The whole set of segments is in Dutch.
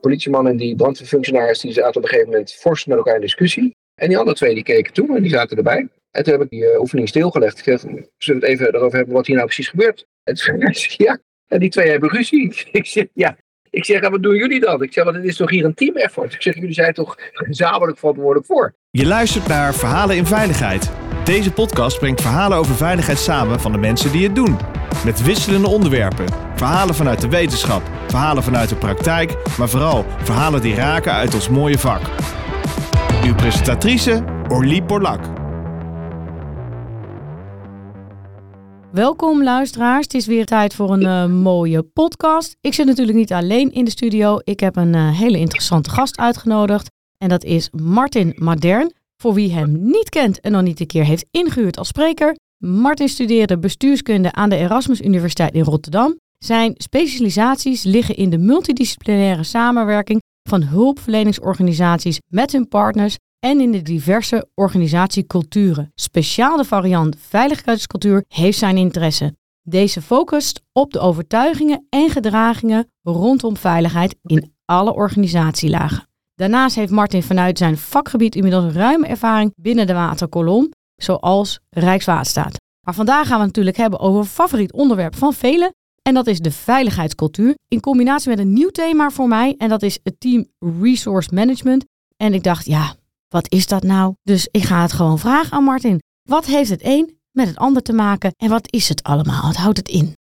politieman en die brandweerfunctionaris die zaten op een gegeven moment fors met elkaar in discussie. En die andere twee die keken toe en die zaten erbij. En toen heb ik die uh, oefening stilgelegd. Ik zeg, zullen we het even erover hebben wat hier nou precies gebeurt? En toen zei ja, en die twee hebben ruzie. Ik zeg, ja. Ik zeg, wat doen jullie dan? Ik zeg, want het is toch hier een team effort? Ik zeg, jullie zijn toch gezamenlijk verantwoordelijk voor? Je luistert naar Verhalen in Veiligheid. Deze podcast brengt verhalen over veiligheid samen van de mensen die het doen. Met wisselende onderwerpen. Verhalen vanuit de wetenschap, verhalen vanuit de praktijk, maar vooral verhalen die raken uit ons mooie vak. Uw presentatrice Orlie Borlak. Welkom luisteraars, het is weer tijd voor een uh, mooie podcast. Ik zit natuurlijk niet alleen in de studio, ik heb een uh, hele interessante gast uitgenodigd. En dat is Martin Madern, voor wie hem niet kent en nog niet een keer heeft ingehuurd als spreker. Martin studeerde bestuurskunde aan de Erasmus Universiteit in Rotterdam. Zijn specialisaties liggen in de multidisciplinaire samenwerking van hulpverleningsorganisaties met hun partners en in de diverse organisatieculturen. Speciaal de variant veiligheidscultuur heeft zijn interesse. Deze focust op de overtuigingen en gedragingen rondom veiligheid in alle organisatielagen. Daarnaast heeft Martin vanuit zijn vakgebied inmiddels ruime ervaring binnen de waterkolom, zoals Rijkswaterstaat. Maar vandaag gaan we het natuurlijk hebben over een favoriet onderwerp van velen. En dat is de veiligheidscultuur. In combinatie met een nieuw thema voor mij. En dat is het team Resource Management. En ik dacht, ja, wat is dat nou? Dus ik ga het gewoon vragen aan Martin. Wat heeft het een met het ander te maken en wat is het allemaal? Wat houdt het in?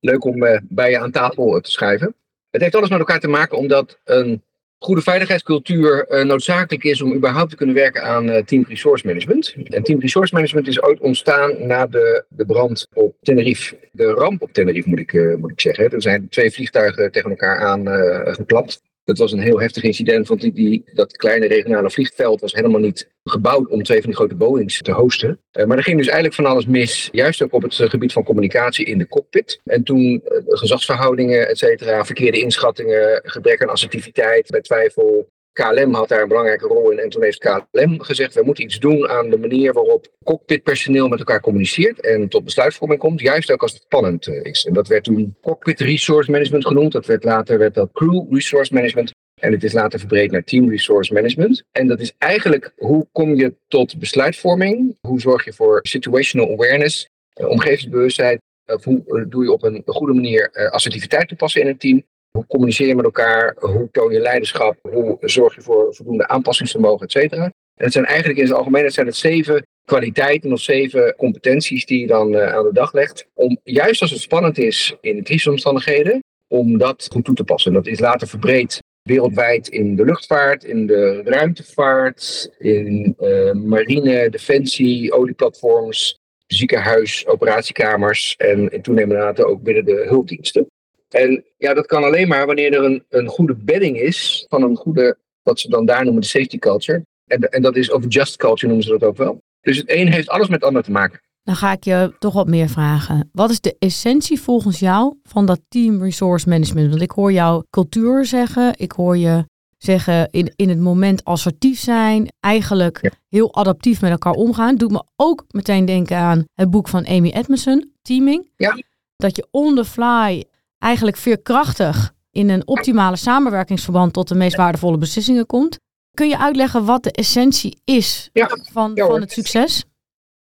Leuk om uh, bij je aan tafel te schrijven. Het heeft alles met elkaar te maken omdat een goede veiligheidscultuur uh, noodzakelijk is om überhaupt te kunnen werken aan uh, Team Resource Management. En Team Resource Management is ooit ontstaan na de, de brand op Tenerife. De ramp op Tenerife moet ik, moet ik zeggen. Er zijn twee vliegtuigen tegen elkaar aan geklapt. Dat was een heel heftig incident, want die, dat kleine regionale vliegveld was helemaal niet gebouwd om twee van die grote Boeings te hosten. Uh, maar er ging dus eigenlijk van alles mis, juist ook op het uh, gebied van communicatie in de cockpit. En toen uh, gezagsverhoudingen, et cetera, verkeerde inschattingen, gebrek aan assertiviteit, bij twijfel, KLM had daar een belangrijke rol in. En toen heeft KLM gezegd: we moeten iets doen aan de manier waarop cockpitpersoneel met elkaar communiceert en tot besluitvorming komt, juist ook als het spannend eh, is. En dat werd toen Cockpit Resource Management genoemd. Dat werd later werd dat Crew Resource Management. En het is later verbreed naar Team Resource Management. En dat is eigenlijk hoe kom je tot besluitvorming? Hoe zorg je voor situational awareness, eh, omgevingsbewustzijn? Of hoe eh, doe je op een goede manier assertiviteit toepassen in een team? Hoe communiceer je met elkaar? Hoe toon je leiderschap? Hoe zorg je voor voldoende aanpassingsvermogen, et cetera? En het zijn eigenlijk in het algemeen het zijn het zeven kwaliteiten of zeven competenties die je dan uh, aan de dag legt. Om juist als het spannend is in de crisisomstandigheden, om dat goed toe te passen. Dat is later verbreed wereldwijd in de luchtvaart, in de ruimtevaart, in uh, marine, defensie, olieplatforms, ziekenhuis, operatiekamers en in toenemende mate ook binnen de hulpdiensten. En ja, dat kan alleen maar wanneer er een, een goede bedding is van een goede, wat ze dan daar noemen de safety culture. En, en dat is of just culture noemen ze dat ook wel. Dus het een heeft alles met het ander te maken. Dan ga ik je toch wat meer vragen. Wat is de essentie volgens jou van dat team resource management? Want ik hoor jou cultuur zeggen, ik hoor je zeggen in, in het moment assertief zijn, eigenlijk heel adaptief met elkaar omgaan. Doet me ook meteen denken aan het boek van Amy Edmondson, Teaming. Ja. Dat je on the fly eigenlijk veerkrachtig in een optimale samenwerkingsverband tot de meest waardevolle beslissingen komt. Kun je uitleggen wat de essentie is van, van het succes?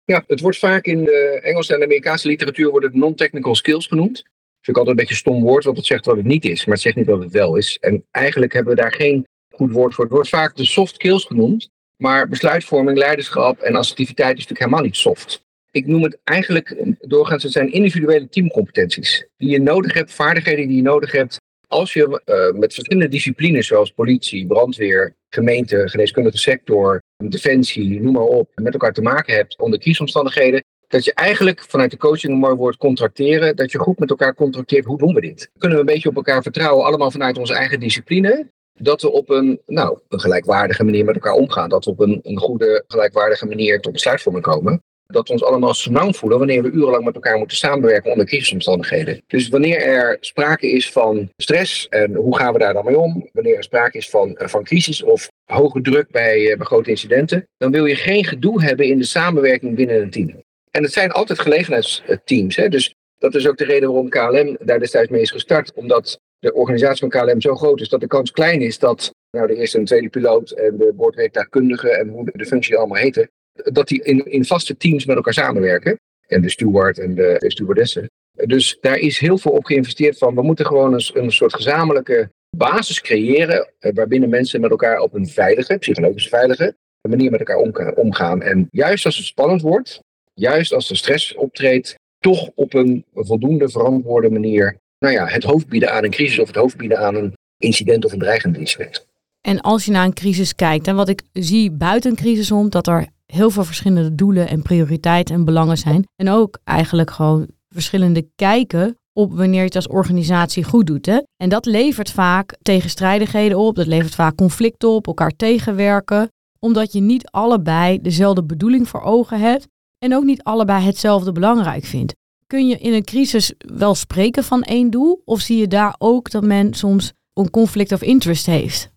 Ja, het wordt vaak in de Engelse en Amerikaanse literatuur wordt het non-technical skills genoemd. Dat vind ik altijd een beetje een stom woord, want het zegt wat het niet is, maar het zegt niet wat het wel is. En eigenlijk hebben we daar geen goed woord voor. Het wordt vaak de soft skills genoemd, maar besluitvorming, leiderschap en assertiviteit is natuurlijk helemaal niet soft. Ik noem het eigenlijk doorgaans, het zijn individuele teamcompetenties. Die je nodig hebt, vaardigheden die je nodig hebt als je uh, met verschillende disciplines zoals politie, brandweer, gemeente, geneeskundige sector, defensie, noem maar op, met elkaar te maken hebt onder kiesomstandigheden, dat je eigenlijk vanuit de coaching een mooi woord contracteren, dat je goed met elkaar contracteert, hoe doen we dit? Kunnen we een beetje op elkaar vertrouwen, allemaal vanuit onze eigen discipline, dat we op een, nou, een gelijkwaardige manier met elkaar omgaan, dat we op een, een goede, gelijkwaardige manier tot besluitvorming komen dat we ons allemaal senang voelen wanneer we urenlang met elkaar moeten samenwerken onder crisisomstandigheden. Dus wanneer er sprake is van stress en hoe gaan we daar dan mee om, wanneer er sprake is van, eh, van crisis of hoge druk bij, eh, bij grote incidenten, dan wil je geen gedoe hebben in de samenwerking binnen een team. En het zijn altijd gelegenheidsteams. Hè? Dus dat is ook de reden waarom KLM daar destijds mee is gestart. Omdat de organisatie van KLM zo groot is dat de kans klein is dat nou, de eerste en tweede piloot en de boordwerktuigkundige en hoe de functies allemaal heten, dat die in, in vaste teams met elkaar samenwerken. En de steward en de, de stewardessen. Dus daar is heel veel op geïnvesteerd van. We moeten gewoon een, een soort gezamenlijke basis creëren. Eh, waarbinnen mensen met elkaar op een veilige, psychologisch veilige manier met elkaar omgaan. En juist als het spannend wordt, juist als er stress optreedt, toch op een voldoende verantwoorde manier nou ja, het hoofd bieden aan een crisis of het hoofd bieden aan een incident of een dreigend incident. En als je naar een crisis kijkt, en wat ik zie buiten een crisis om, dat er heel veel verschillende doelen en prioriteiten en belangen zijn. En ook eigenlijk gewoon verschillende kijken op wanneer je het als organisatie goed doet. Hè? En dat levert vaak tegenstrijdigheden op, dat levert vaak conflicten op, elkaar tegenwerken, omdat je niet allebei dezelfde bedoeling voor ogen hebt en ook niet allebei hetzelfde belangrijk vindt. Kun je in een crisis wel spreken van één doel, of zie je daar ook dat men soms een conflict of interest heeft?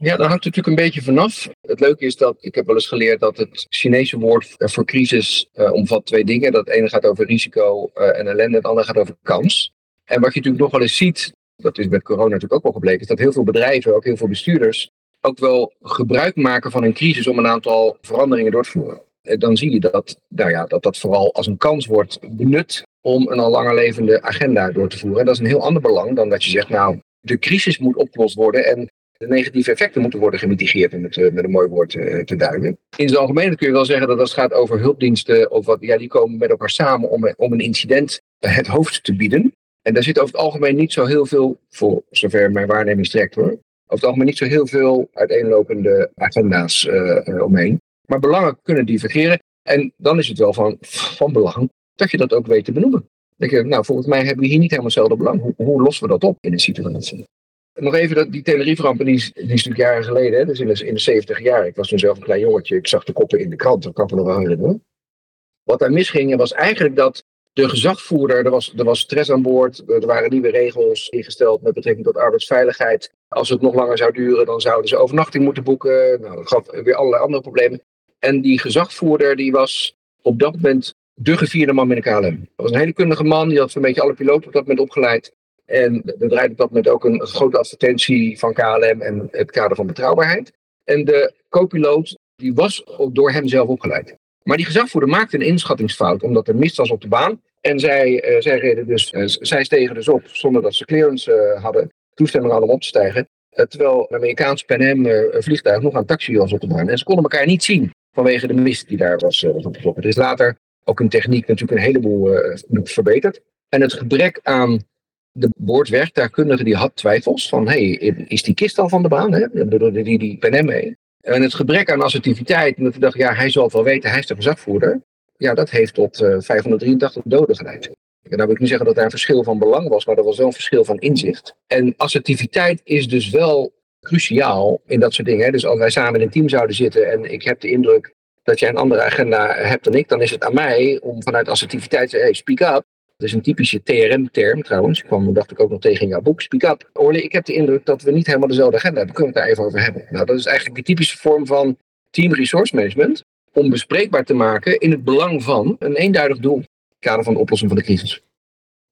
Ja, daar hangt natuurlijk een beetje vanaf. Het leuke is dat ik heb wel eens geleerd dat het Chinese woord voor crisis uh, omvat twee dingen. Dat ene gaat over risico uh, en ellende, het andere gaat over kans. En wat je natuurlijk nog wel eens ziet, dat is met corona natuurlijk ook wel gebleken, is dat heel veel bedrijven, ook heel veel bestuurders, ook wel gebruik maken van een crisis om een aantal veranderingen door te voeren. En dan zie je dat, nou ja, dat dat vooral als een kans wordt benut om een al langer levende agenda door te voeren. En dat is een heel ander belang dan dat je zegt, nou, de crisis moet opgelost worden en de negatieve effecten moeten worden gemitigeerd, om het eh, met een mooi woord eh, te duiden. In het algemeen kun je wel zeggen dat als het gaat over hulpdiensten, of wat, ja, die komen met elkaar samen om, om een incident het hoofd te bieden. En daar zit over het algemeen niet zo heel veel, voor zover mijn waarneming strekt hoor, over het algemeen niet zo heel veel uiteenlopende agenda's omheen. Maar belangen kunnen divergeren. En dan is het wel van, van belang dat je dat ook weet te benoemen. denk je, nou, volgens mij hebben we hier niet helemaal hetzelfde belang. Hoe, hoe lossen we dat op in een situatie? Nog even die Tenerife-ramp, die, is, natuurlijk jaren geleden, hè? dus in de, in de 70 jaar. Ik was toen zelf een klein jongetje, ik zag de koppen in de krant, dat kan ik me nog wel herinneren. Wat daar misging was eigenlijk dat de gezagvoerder, er was, er was stress aan boord, er waren nieuwe regels ingesteld met betrekking tot arbeidsveiligheid. Als het nog langer zou duren, dan zouden ze overnachting moeten boeken. Nou, dat gaf weer allerlei andere problemen. En die gezagvoerder, die was op dat moment de gevierde man in de KLM. Dat was een hele kundige man, die had een beetje alle piloten op dat moment opgeleid. En er draaide op dat moment ook een grote advertentie van KLM en het kader van betrouwbaarheid. En de co-piloot die was door hem zelf opgeleid. Maar die gezagvoerder maakte een inschattingsfout, omdat er mist was op de baan. En zij, uh, dus, uh, zij stegen dus op zonder dat ze clearance uh, hadden, toestemming hadden om op te stijgen. terwijl een Amerikaans Pan Am vliegtuig nog aan taxi was op de baan. En ze konden elkaar niet zien vanwege de mist die daar was, was. Er is later ook in techniek natuurlijk een heleboel verbeterd. En het gebrek aan de boordwerktuigkundige die had twijfels van, hey, is die kist al van de baan? Hè? Die, die, mee. En het gebrek aan assertiviteit, en dat ik dacht, ja, hij zal het wel weten, hij is de gezagvoerder. Ja, dat heeft tot uh, 583 doden geleid. En dan wil ik niet zeggen dat daar een verschil van belang was, maar er was wel een verschil van inzicht. En assertiviteit is dus wel cruciaal in dat soort dingen. Dus als wij samen in een team zouden zitten en ik heb de indruk dat jij een andere agenda hebt dan ik, dan is het aan mij om vanuit assertiviteit te zeggen, hey, speak up. Dat is een typische TRM-term trouwens. Ik kwam, dacht ik ook nog tegen in jouw boek. Speak up. Orly, ik heb de indruk dat we niet helemaal dezelfde agenda hebben. Kunnen we het daar even over hebben? Nou, dat is eigenlijk de typische vorm van team resource management. Om bespreekbaar te maken in het belang van een eenduidig doel. In het kader van de oplossing van de crisis.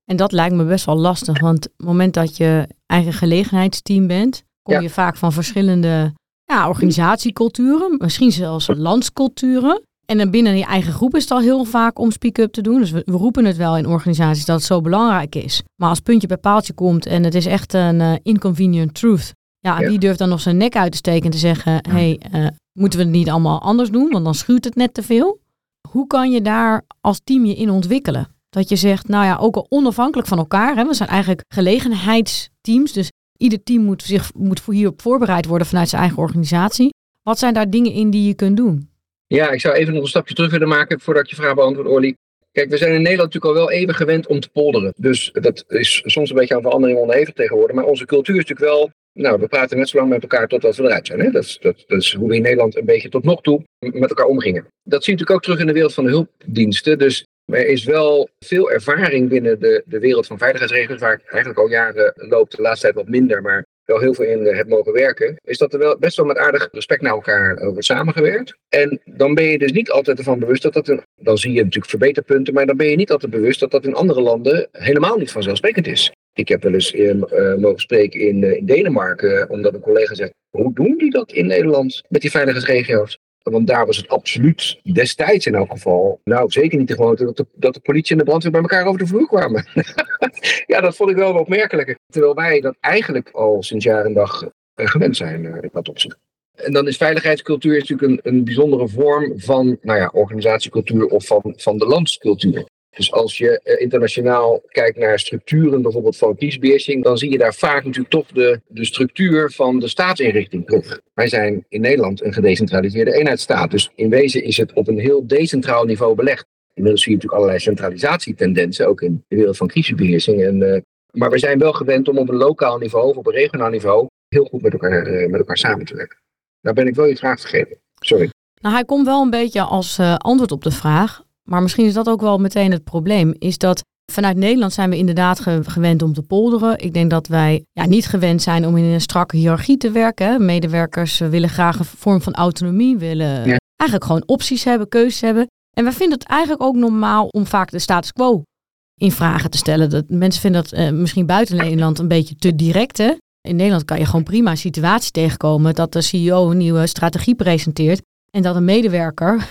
En dat lijkt me best wel lastig. Want op het moment dat je eigen gelegenheidsteam bent, kom je vaak van verschillende ja, organisatieculturen. Misschien zelfs landsculturen. En dan binnen je eigen groep is het al heel vaak om speak-up te doen. Dus we, roepen het wel in organisaties dat het zo belangrijk is. Maar als puntje bij paaltje komt en het is echt een uh, inconvenient truth. Ja, ja, wie durft dan nog zijn nek uit te steken en te zeggen... hé, hey, uh, moeten we het niet allemaal anders doen? Want dan schuurt het net te veel. Hoe kan je daar als team je in ontwikkelen? Dat je zegt, nou ja, ook al onafhankelijk van elkaar. Hè, we zijn eigenlijk gelegenheidsteams. Dus ieder team moet, zich, moet hierop voorbereid worden vanuit zijn eigen organisatie. Wat zijn daar dingen in die je kunt doen? Ja, ik zou even nog een stapje terug willen maken voordat ik je vraag beantwoord, Orly. Kijk, we zijn in Nederland natuurlijk al wel even gewend om te polderen. Dus dat is soms een beetje aan verandering onderhevig tegenwoordig. Maar onze cultuur is natuurlijk wel. Nou, we praten net zo lang met elkaar totdat we eruit zijn. Hè? Dat, is, dat, is hoe we in Nederland een beetje tot nog toe met elkaar omgingen. Dat zie je natuurlijk ook terug in de wereld van de hulpdiensten. Dus er is wel veel ervaring binnen de, de wereld van veiligheidsregels, waar ik eigenlijk al jaren loop, de laatste tijd wat minder, maar wel heel veel in heb mogen werken, is dat er wel best wel met aardig respect naar elkaar wordt samengewerkt. En dan ben je dus niet altijd ervan bewust dat dat, een, dan zie je natuurlijk verbeterpunten, maar dan ben je niet altijd bewust dat dat in andere landen helemaal niet vanzelfsprekend is. Ik heb wel eens mogen spreken in, in Denemarken, omdat een collega zegt: hoe doen die dat in Nederland met die veiligheidsregio's? Want daar was het absoluut destijds in elk geval. Nou, zeker niet de gewoonte dat de, dat de politie en de brandweer bij elkaar over de vloer kwamen. ja, dat vond ik wel opmerkelijk. Terwijl wij dat eigenlijk al sinds jaar en dag eh, gewend zijn uh, in dat opzicht. En dan is veiligheidscultuur natuurlijk een, een bijzondere vorm van nou ja, organisatiecultuur of van, van de landscultuur. Dus als je eh, internationaal kijkt naar structuren, bijvoorbeeld van kiesbeheersing, dan zie je daar vaak natuurlijk toch de, de structuur van de staatsinrichting terug. Wij zijn in Nederland een gedecentraliseerde eenheidsstaat. Dus in wezen is het op een heel decentraal niveau belegd. Inmiddels zie je natuurlijk allerlei centralisatietendensen, ook in de wereld van crisisbeheersing. En, uh, maar we zijn wel gewend om op een lokaal niveau of op een regionaal niveau heel goed met elkaar, uh, met elkaar samen te werken. Daar ben ik wel je vraag vergeten. Sorry. Nou, hij komt wel een beetje als antwoord op de vraag. Maar misschien is dat ook wel meteen het probleem. Is dat vanuit Nederland zijn we inderdaad gewend om te polderen. Ik denk dat wij ja, niet gewend zijn om in een strakke hiërarchie te werken. Medewerkers eh, willen graag een vorm van autonomie, willen eigenlijk gewoon opties hebben, keuzes hebben. En wij vinden het eigenlijk ook normaal om vaak de status quo in vragen te stellen. Dat, mensen vinden dat uh, misschien buiten Nederland een beetje te direct. Hè? In Nederland kan je gewoon prima een situatie tegenkomen dat de CEO een nieuwe strategie presenteert. En dat een medewerker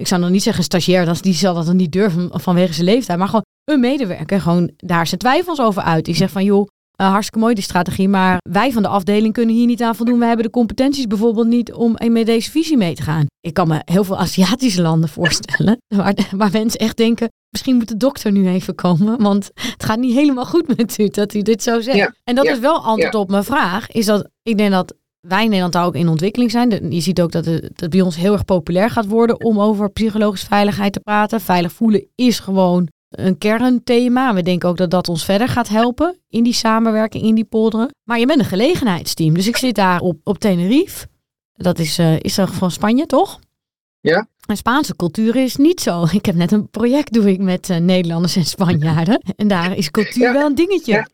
ik zou nog niet zeggen stagiair, dat, die zal dat dan niet durven vanwege zijn leeftijd, maar gewoon een medewerker gewoon daar zijn twijfels over uit. Die zegt van joh, uh, hartstikke mooi die strategie, maar wij van de afdeling kunnen hier niet aan voldoen. We hebben de competenties bijvoorbeeld niet om met deze visie mee te gaan. Ik kan me heel veel Aziatische landen voorstellen, waar, waar mensen echt denken, misschien moet de dokter nu even komen, want het gaat niet helemaal goed met u dat u dit zo zegt. en dat is wel antwoord op mijn vraag, is dat ik denk dat wij in Nederland daar ook in ontwikkeling zijn. Je ziet ook dat het, bij ons heel erg populair gaat worden om over psychologische veiligheid te praten. Veilig voelen is gewoon een kernthema. We denken ook dat dat ons verder gaat helpen in die samenwerking, in die polderen. Maar je bent een gelegenheidsteam. Dus ik zit daar op, op Tenerife. Dat is, uh, is er van Spanje, toch? Ja. En Spaanse cultuur is niet zo. Ik heb net een project doe ik met uh, Nederlanders en Spanjaarden. En daar is cultuur wel een dingetje. Ja.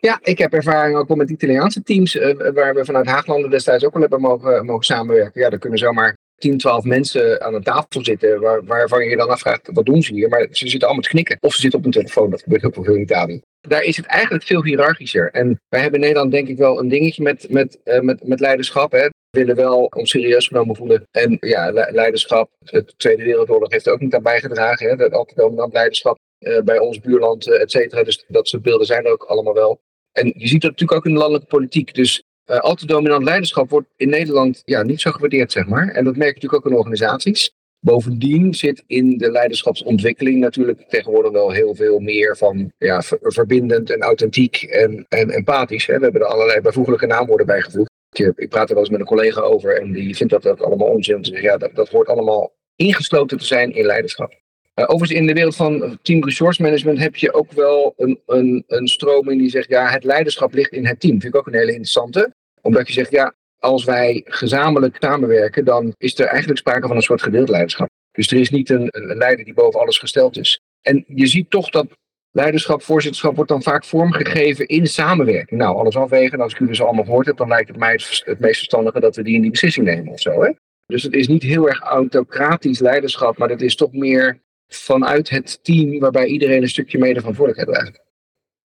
Ja, ik heb ervaring ook wel met Italiaanse teams, uh, waar we vanuit Haaglanden destijds ook al hebben mogen, mogen samenwerken. Ja, er kunnen zomaar 10, 12 mensen aan een tafel zitten, waar, waarvan je dan afvraagt, wat doen ze hier? Maar ze zitten allemaal te knikken. Of ze zitten op een telefoon, dat gebeurt ook veel in Italië. Daar is het eigenlijk veel hiërarchischer. En wij hebben in Nederland denk ik wel een dingetje met, met, uh, met, met leiderschap. Hè. We willen wel ons serieus genomen voelen. En ja, leiderschap, de Tweede Wereldoorlog heeft er ook niet aan bijgedragen. Hè. Dat altijd wel leiderschap bij ons buurland, et cetera. Dus dat soort beelden zijn er ook allemaal wel. En je ziet dat natuurlijk ook in de landelijke politiek. Dus uh, al te dominant leiderschap wordt in Nederland ja, niet zo gewaardeerd, zeg maar. En dat merk je natuurlijk ook in organisaties. Bovendien zit in de leiderschapsontwikkeling natuurlijk tegenwoordig wel heel veel meer van ja, verbindend en authentiek en, en empathisch. Hè. We hebben er allerlei bijvoeglijke naamwoorden bijgevoegd. Ik praat er wel eens met een collega over en die vindt dat dat allemaal onzin. Zeggen, ja, dat, dat hoort allemaal ingesloten te zijn in leiderschap. Uh, overigens, in de wereld van team resource management heb je ook wel een, een, een stroming die zegt, ja, het leiderschap ligt in het team. Vind ik ook een hele interessante. Omdat je zegt, ja, als wij gezamenlijk samenwerken, dan is er eigenlijk sprake van een soort gedeeld leiderschap. Dus er is niet een, een leider die boven alles gesteld is. En je ziet toch dat leiderschap, voorzitterschap wordt dan vaak vormgegeven in samenwerking. Nou, alles afwegen, als ik jullie dus allemaal gehoord heb, dan lijkt het mij het, het meest verstandige dat we die in die beslissing nemen of zo. Hè? Dus het is niet heel erg autocratisch leiderschap, maar het is toch meer vanuit het team waarbij iedereen een stukje mede verantwoordelijkheid draagt.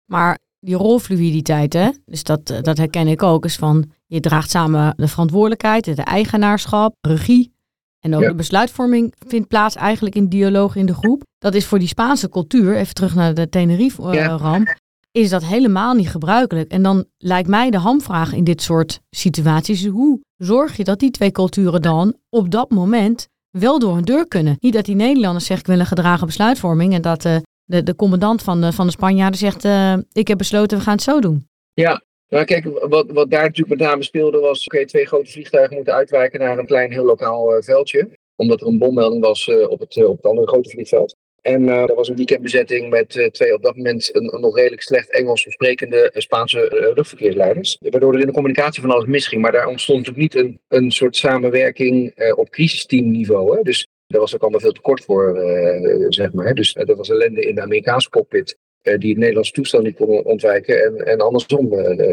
Maar die rolfluiditeit, hè? dus dat, dat herken ik ook, is van je draagt samen de verantwoordelijkheid, de eigenaarschap, regie. En ook de besluitvorming vindt plaats eigenlijk in dialoog in de groep. Dat is voor die Spaanse cultuur, even terug naar de Tenerife-ramp, ja. is dat helemaal niet gebruikelijk. En dan lijkt mij de hamvraag in dit soort situaties, hoe zorg je dat die twee culturen dan op dat moment wel door een deur kunnen. Niet dat die Nederlanders zeggen, ik wil een gedragen besluitvorming. En dat uh, de, de commandant van de, van de Spanjaarden zegt, uh, ik heb besloten, we gaan het zo doen. Ja, nou kijk, wat, wat daar natuurlijk met name speelde was, oké, twee grote vliegtuigen moeten uitwijken naar een klein heel lokaal uh, veldje. Omdat er een bommelding was op, het, op het andere grote vliegveld. En uh, er was een weekendbezetting met uh, twee op dat moment een, nog redelijk slecht Engels sprekende Spaanse uh, luchtverkeersleiders. Waardoor er in de communicatie van alles misging. Maar daar ontstond natuurlijk niet een, een soort samenwerking op crisisteamniveau. Hè? Dus daar was ook allemaal veel te kort voor, zeg maar. Dus dat was ellende in de Amerikaanse cockpit. die het Nederlandse toestel niet kon ontwijken en, en andersom,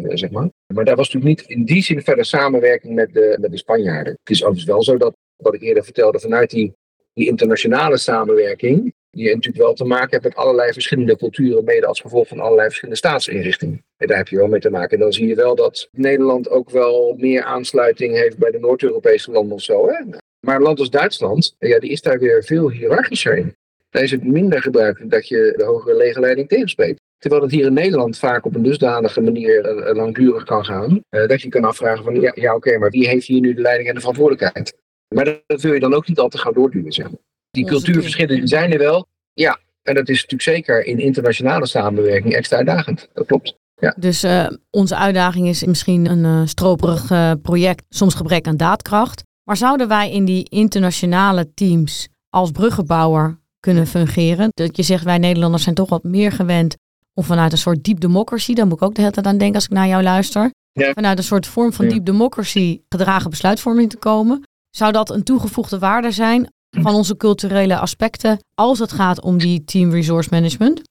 zeg maar. Maar daar was natuurlijk niet in die zin verder samenwerking met de, met de Spanjaarden. Het is overigens wel zo dat, wat ik eerder vertelde, vanuit die die internationale samenwerking je natuurlijk wel te maken hebt met allerlei verschillende culturen, mede als gevolg van allerlei verschillende staatsinrichtingen. En daar heb je wel mee te maken. En dan zie je wel dat Nederland ook wel meer aansluiting heeft bij de Noord-Europese landen of zo. Hè? Maar een land als Duitsland, ja, die is daar weer veel hiërarchischer in. Daar is het minder gebruikelijk dat je de hogere legerleiding tegenspreekt. Terwijl het hier in Nederland vaak op een dusdanige manier uh, langdurig kan gaan. Uh, dat je kan afvragen van ja, ja oké, maar wie heeft hier nu de leiding en de verantwoordelijkheid? Maar dat wil je dan ook niet al te gauw doorduwen. Zeg maar. Die cultuurverschillen die zijn er wel. Ja, en dat is natuurlijk zeker in internationale samenwerking extra uitdagend. Dat klopt. Ja. Dus uh, onze uitdaging is misschien een uh, stroperig uh, project, soms gebrek aan daadkracht. Maar zouden wij in die internationale teams als bruggenbouwer kunnen fungeren? Dat je zegt, wij Nederlanders zijn toch wat meer gewend om vanuit een soort deep democracy, daar moet ik ook de hele tijd aan denken als ik naar jou luister, ja. vanuit een soort vorm van ja. deep democracy gedragen besluitvorming te komen. Zou dat een toegevoegde waarde zijn van onze culturele aspecten als het gaat om die team resource management?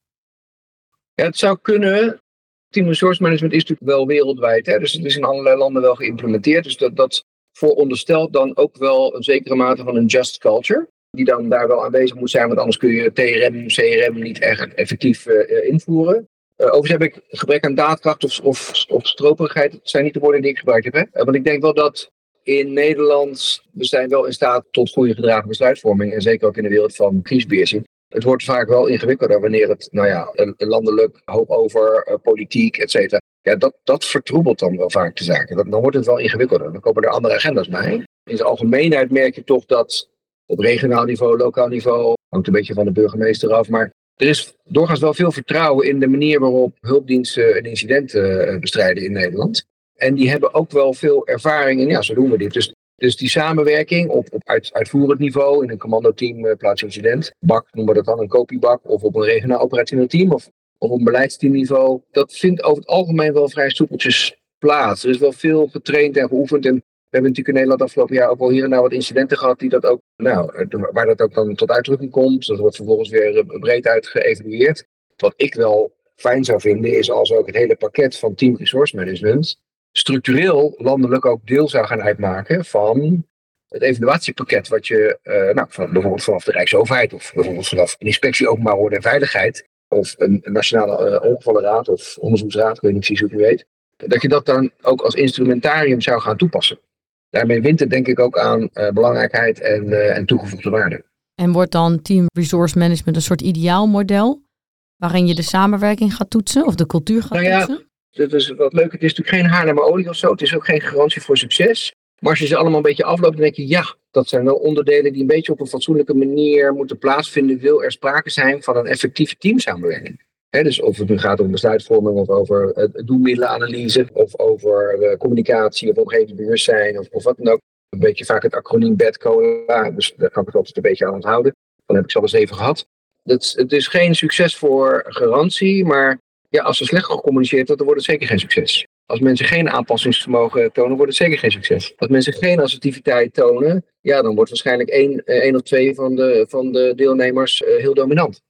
Ja, het zou kunnen. Team resource management is natuurlijk wel wereldwijd. Hè? Dus het is in allerlei landen wel geïmplementeerd. Dus dat, dat veronderstelt dan ook wel een zekere mate van een just culture. Die dan daar wel aanwezig moet zijn, want anders kun je TRM, CRM niet echt effectief uh, invoeren. Uh, overigens heb ik gebrek aan daadkracht of, of, of stroperigheid. Dat zijn niet de woorden die ik gebruikt heb. Hè? Uh, want ik denk wel dat in Nederland, we zijn wel in staat tot goede gedragen besluitvorming. En zeker ook in de wereld van crisisbeheersing. Het wordt vaak wel ingewikkelder wanneer het, nou ja, landelijk, hoog over, uh, politiek, et cetera. Ja, dat, dat vertroebelt dan wel vaak de zaken. Dan, wordt het wel ingewikkelder. Dan komen er andere agenda's bij. In zijn algemeenheid merk je toch dat op regionaal niveau, lokaal niveau, hangt een beetje van de burgemeester af, maar er is doorgaans wel veel vertrouwen in de manier waarop hulpdiensten en incidenten bestrijden in Nederland. En die hebben ook wel veel ervaring in, ja, zo doen we dit. Dus, dus die samenwerking op, op uit, uitvoerend niveau, in een commandoteam uh, plaats incident, bak noemen we dat dan, een kopiebak, of op een regionaal operationeel team, of, op een beleidsteamniveau. Dat vindt over het algemeen wel vrij soepeltjes plaats. Er is wel veel getraind en geoefend. En we hebben natuurlijk in Nederland afgelopen jaar ook wel hier en daar wat incidenten gehad die dat ook, nou, waar dat ook dan tot uitdrukking komt. Dat wordt vervolgens weer breed uit geëvalueerd. Wat ik wel fijn zou vinden is als ook het hele pakket van team resource management structureel landelijk ook deel zou gaan uitmaken van het evaluatiepakket wat je, uh, nou, van, bijvoorbeeld vanaf de Rijksoverheid of bijvoorbeeld vanaf een inspectie openbaar orde en veiligheid of een, een nationale uh, ongevallenraad of onderzoeksraad, ik weet niet precies hoe je weet, dat je dat dan ook als instrumentarium zou gaan toepassen. Daarmee wint het denk ik ook aan uh, belangrijkheid en, en toegevoegde waarde. En wordt dan team resource management een soort ideaalmodel waarin je de samenwerking gaat toetsen of de cultuur gaat nou ja, toetsen? Dat is wat leuk. Het is natuurlijk geen Haarlemmer olie of zo. Het is ook geen garantie voor succes. Maar als je ze allemaal een beetje afloopt, dan denk je ja, dat zijn wel onderdelen die een beetje op een fatsoenlijke manier moeten plaatsvinden. Wil er sprake zijn van een effectieve teamsamenwerking. He, dus of het nu gaat om besluitvorming of over uh, doelmiddelenanalyse of over uh, communicatie of omgevingsbewustzijn of, of wat dan ook. Een beetje vaak het acroniem BED-COLA, dus daar kan ik het altijd een beetje aan onthouden. Dan heb ik ze al eens even gehad. Het, het is geen succes voor garantie, maar ja, als er slecht gecommuniceerd wordt, dan wordt het zeker geen succes. Als mensen geen aanpassingsvermogen tonen, wordt het zeker geen succes. Als mensen geen assertiviteit tonen, ja, dan wordt waarschijnlijk één, één of twee van de, van de deelnemers uh, heel dominant.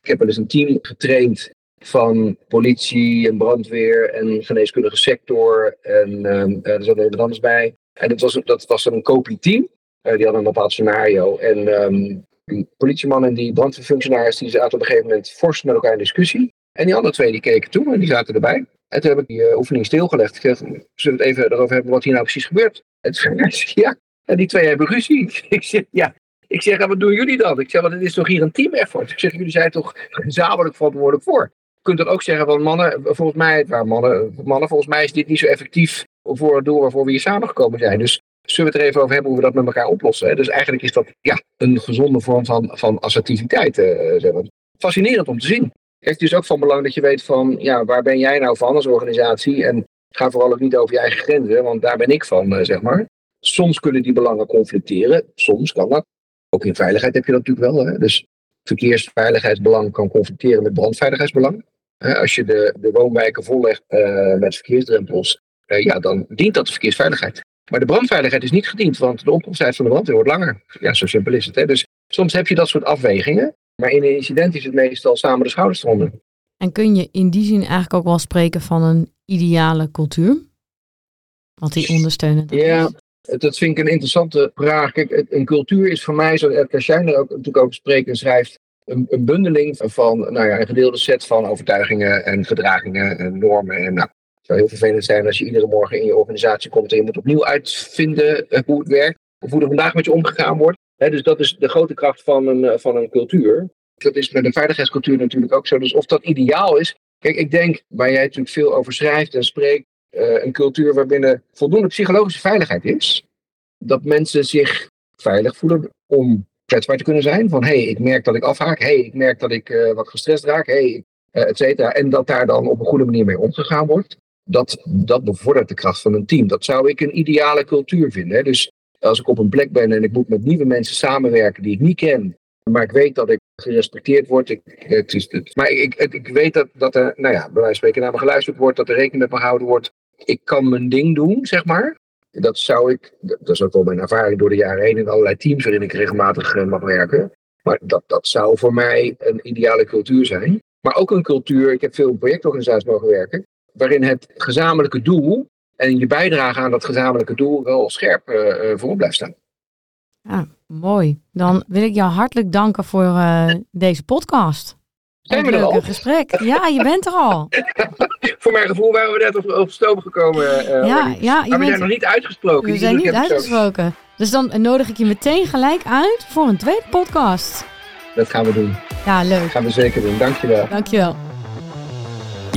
Ik heb wel eens een team getraind van politie en brandweer en geneeskundige sector. En um, er zat er anders bij. En dat was, dat was een kopieteam. Uh, die hadden een bepaald scenario. En um, die politieman en die brandweerfunctionaris die zaten op een gegeven moment fors met elkaar in discussie. En die andere twee die keken toe en die zaten erbij. En toen heb ik die uh, oefening stilgelegd. Ik zeg, zullen we het even erover hebben wat hier nou precies gebeurt? En ja, en die twee hebben ruzie. Ik zeg, ja. Ik zeg, wat doen jullie dan? Ik zeg, want het is toch hier een team effort? Ik zeg, jullie zijn toch gezamenlijk verantwoordelijk voor? Je kunt dan ook zeggen van mannen, volgens mij, waar mannen, mannen, volgens mij is dit niet zo effectief voor het doel waarvoor we hier samengekomen zijn. Dus zullen we het er even over hebben hoe we dat met elkaar oplossen? Hè? Dus eigenlijk is dat ja, een gezonde vorm van, van assertiviteit. Uh, zeg maar. Fascinerend om te zien. Het is dus ook van belang dat je weet van, ja, waar ben jij nou van als organisatie? En ga vooral ook niet over je eigen grenzen, want daar ben ik van, uh, zeg maar. Soms kunnen die belangen conflicteren, soms kan dat. Ook in veiligheid heb je dat natuurlijk wel. Hè? Dus verkeersveiligheidsbelang kan conflicteren met brandveiligheidsbelang. Als je de, de woonwijken vollegt uh, met verkeersdrempels, ja, dan dient dat de verkeersveiligheid. Maar de brandveiligheid is niet gediend, want de opkomsttijd van de brandweer wordt langer. Ja, zo simpel is het. Hè? Dus soms heb je dat soort afwegingen. Maar in een incident is het meestal samen de schouders eronder. En kun je in die zin eigenlijk ook wel spreken van een ideale cultuur? Wat die ondersteunen? Ja, dat vind ik een interessante vraag. Kijk, een cultuur is voor mij, zoals Edgar Schein er ook natuurlijk over spreekt en schrijft, een, een bundeling van nou ja, een gedeelde set van overtuigingen en gedragingen en normen. En nou, het zou heel vervelend zijn als je iedere morgen in je organisatie komt en je moet opnieuw uitvinden eh, hoe het werkt. Of hoe er vandaag met je omgegaan wordt. Dus dat is de grote kracht van een, eh, van een cultuur. Dat is met een veiligheidscultuur natuurlijk ook zo. Dus of dat ideaal is. Kijk, ik denk waar jij natuurlijk veel over schrijft en spreekt. Uh, een cultuur waarbinnen voldoende psychologische veiligheid is. Dat mensen zich veilig voelen om kwetsbaar te kunnen zijn. Van hé, hey, ik merk dat ik afhaak. Hé, hey, ik merk dat ik uh, wat gestrest raak. Hé, hey, et cetera. En dat daar dan op een goede manier mee omgegaan wordt. Dat, dat bevordert de kracht van een team. Dat zou ik een ideale cultuur vinden. Hè? Dus als ik op een plek ben en ik moet met nieuwe mensen samenwerken die ik niet ken. Maar ik weet dat ik gerespecteerd word. Ik, het is, het, maar ik, ik, weet dat, dat er, nou ja, bij wijze van spreken naar me geluisterd wordt. Dat er rekening met me gehouden wordt. Ik kan mijn ding doen, zeg maar. Dat zou ik, dat is ook wel mijn ervaring door de jaren heen in allerlei teams waarin ik regelmatig uh, mag werken. Maar dat, dat zou voor mij een ideale cultuur zijn. Maar ook een cultuur, ik heb veel projectorganisaties mogen werken, waarin het gezamenlijke doel en je bijdrage aan dat gezamenlijke doel wel scherp uh, voorop blijft staan. Ja, mooi. Dan wil ik jou hartelijk danken voor uh, deze podcast. Zijn we er al? gesprek. Ja, je bent er al. Voor mijn gevoel waren we net op, op stoom gekomen. Uh, ja, ja, maar we bent... zijn nog niet uitgesproken. We zijn niet uitgesproken. Dus dan nodig ik je meteen gelijk uit voor een tweede podcast. Dat gaan we doen. Ja, leuk. Dat gaan we zeker doen. Dankjewel. Dankjewel.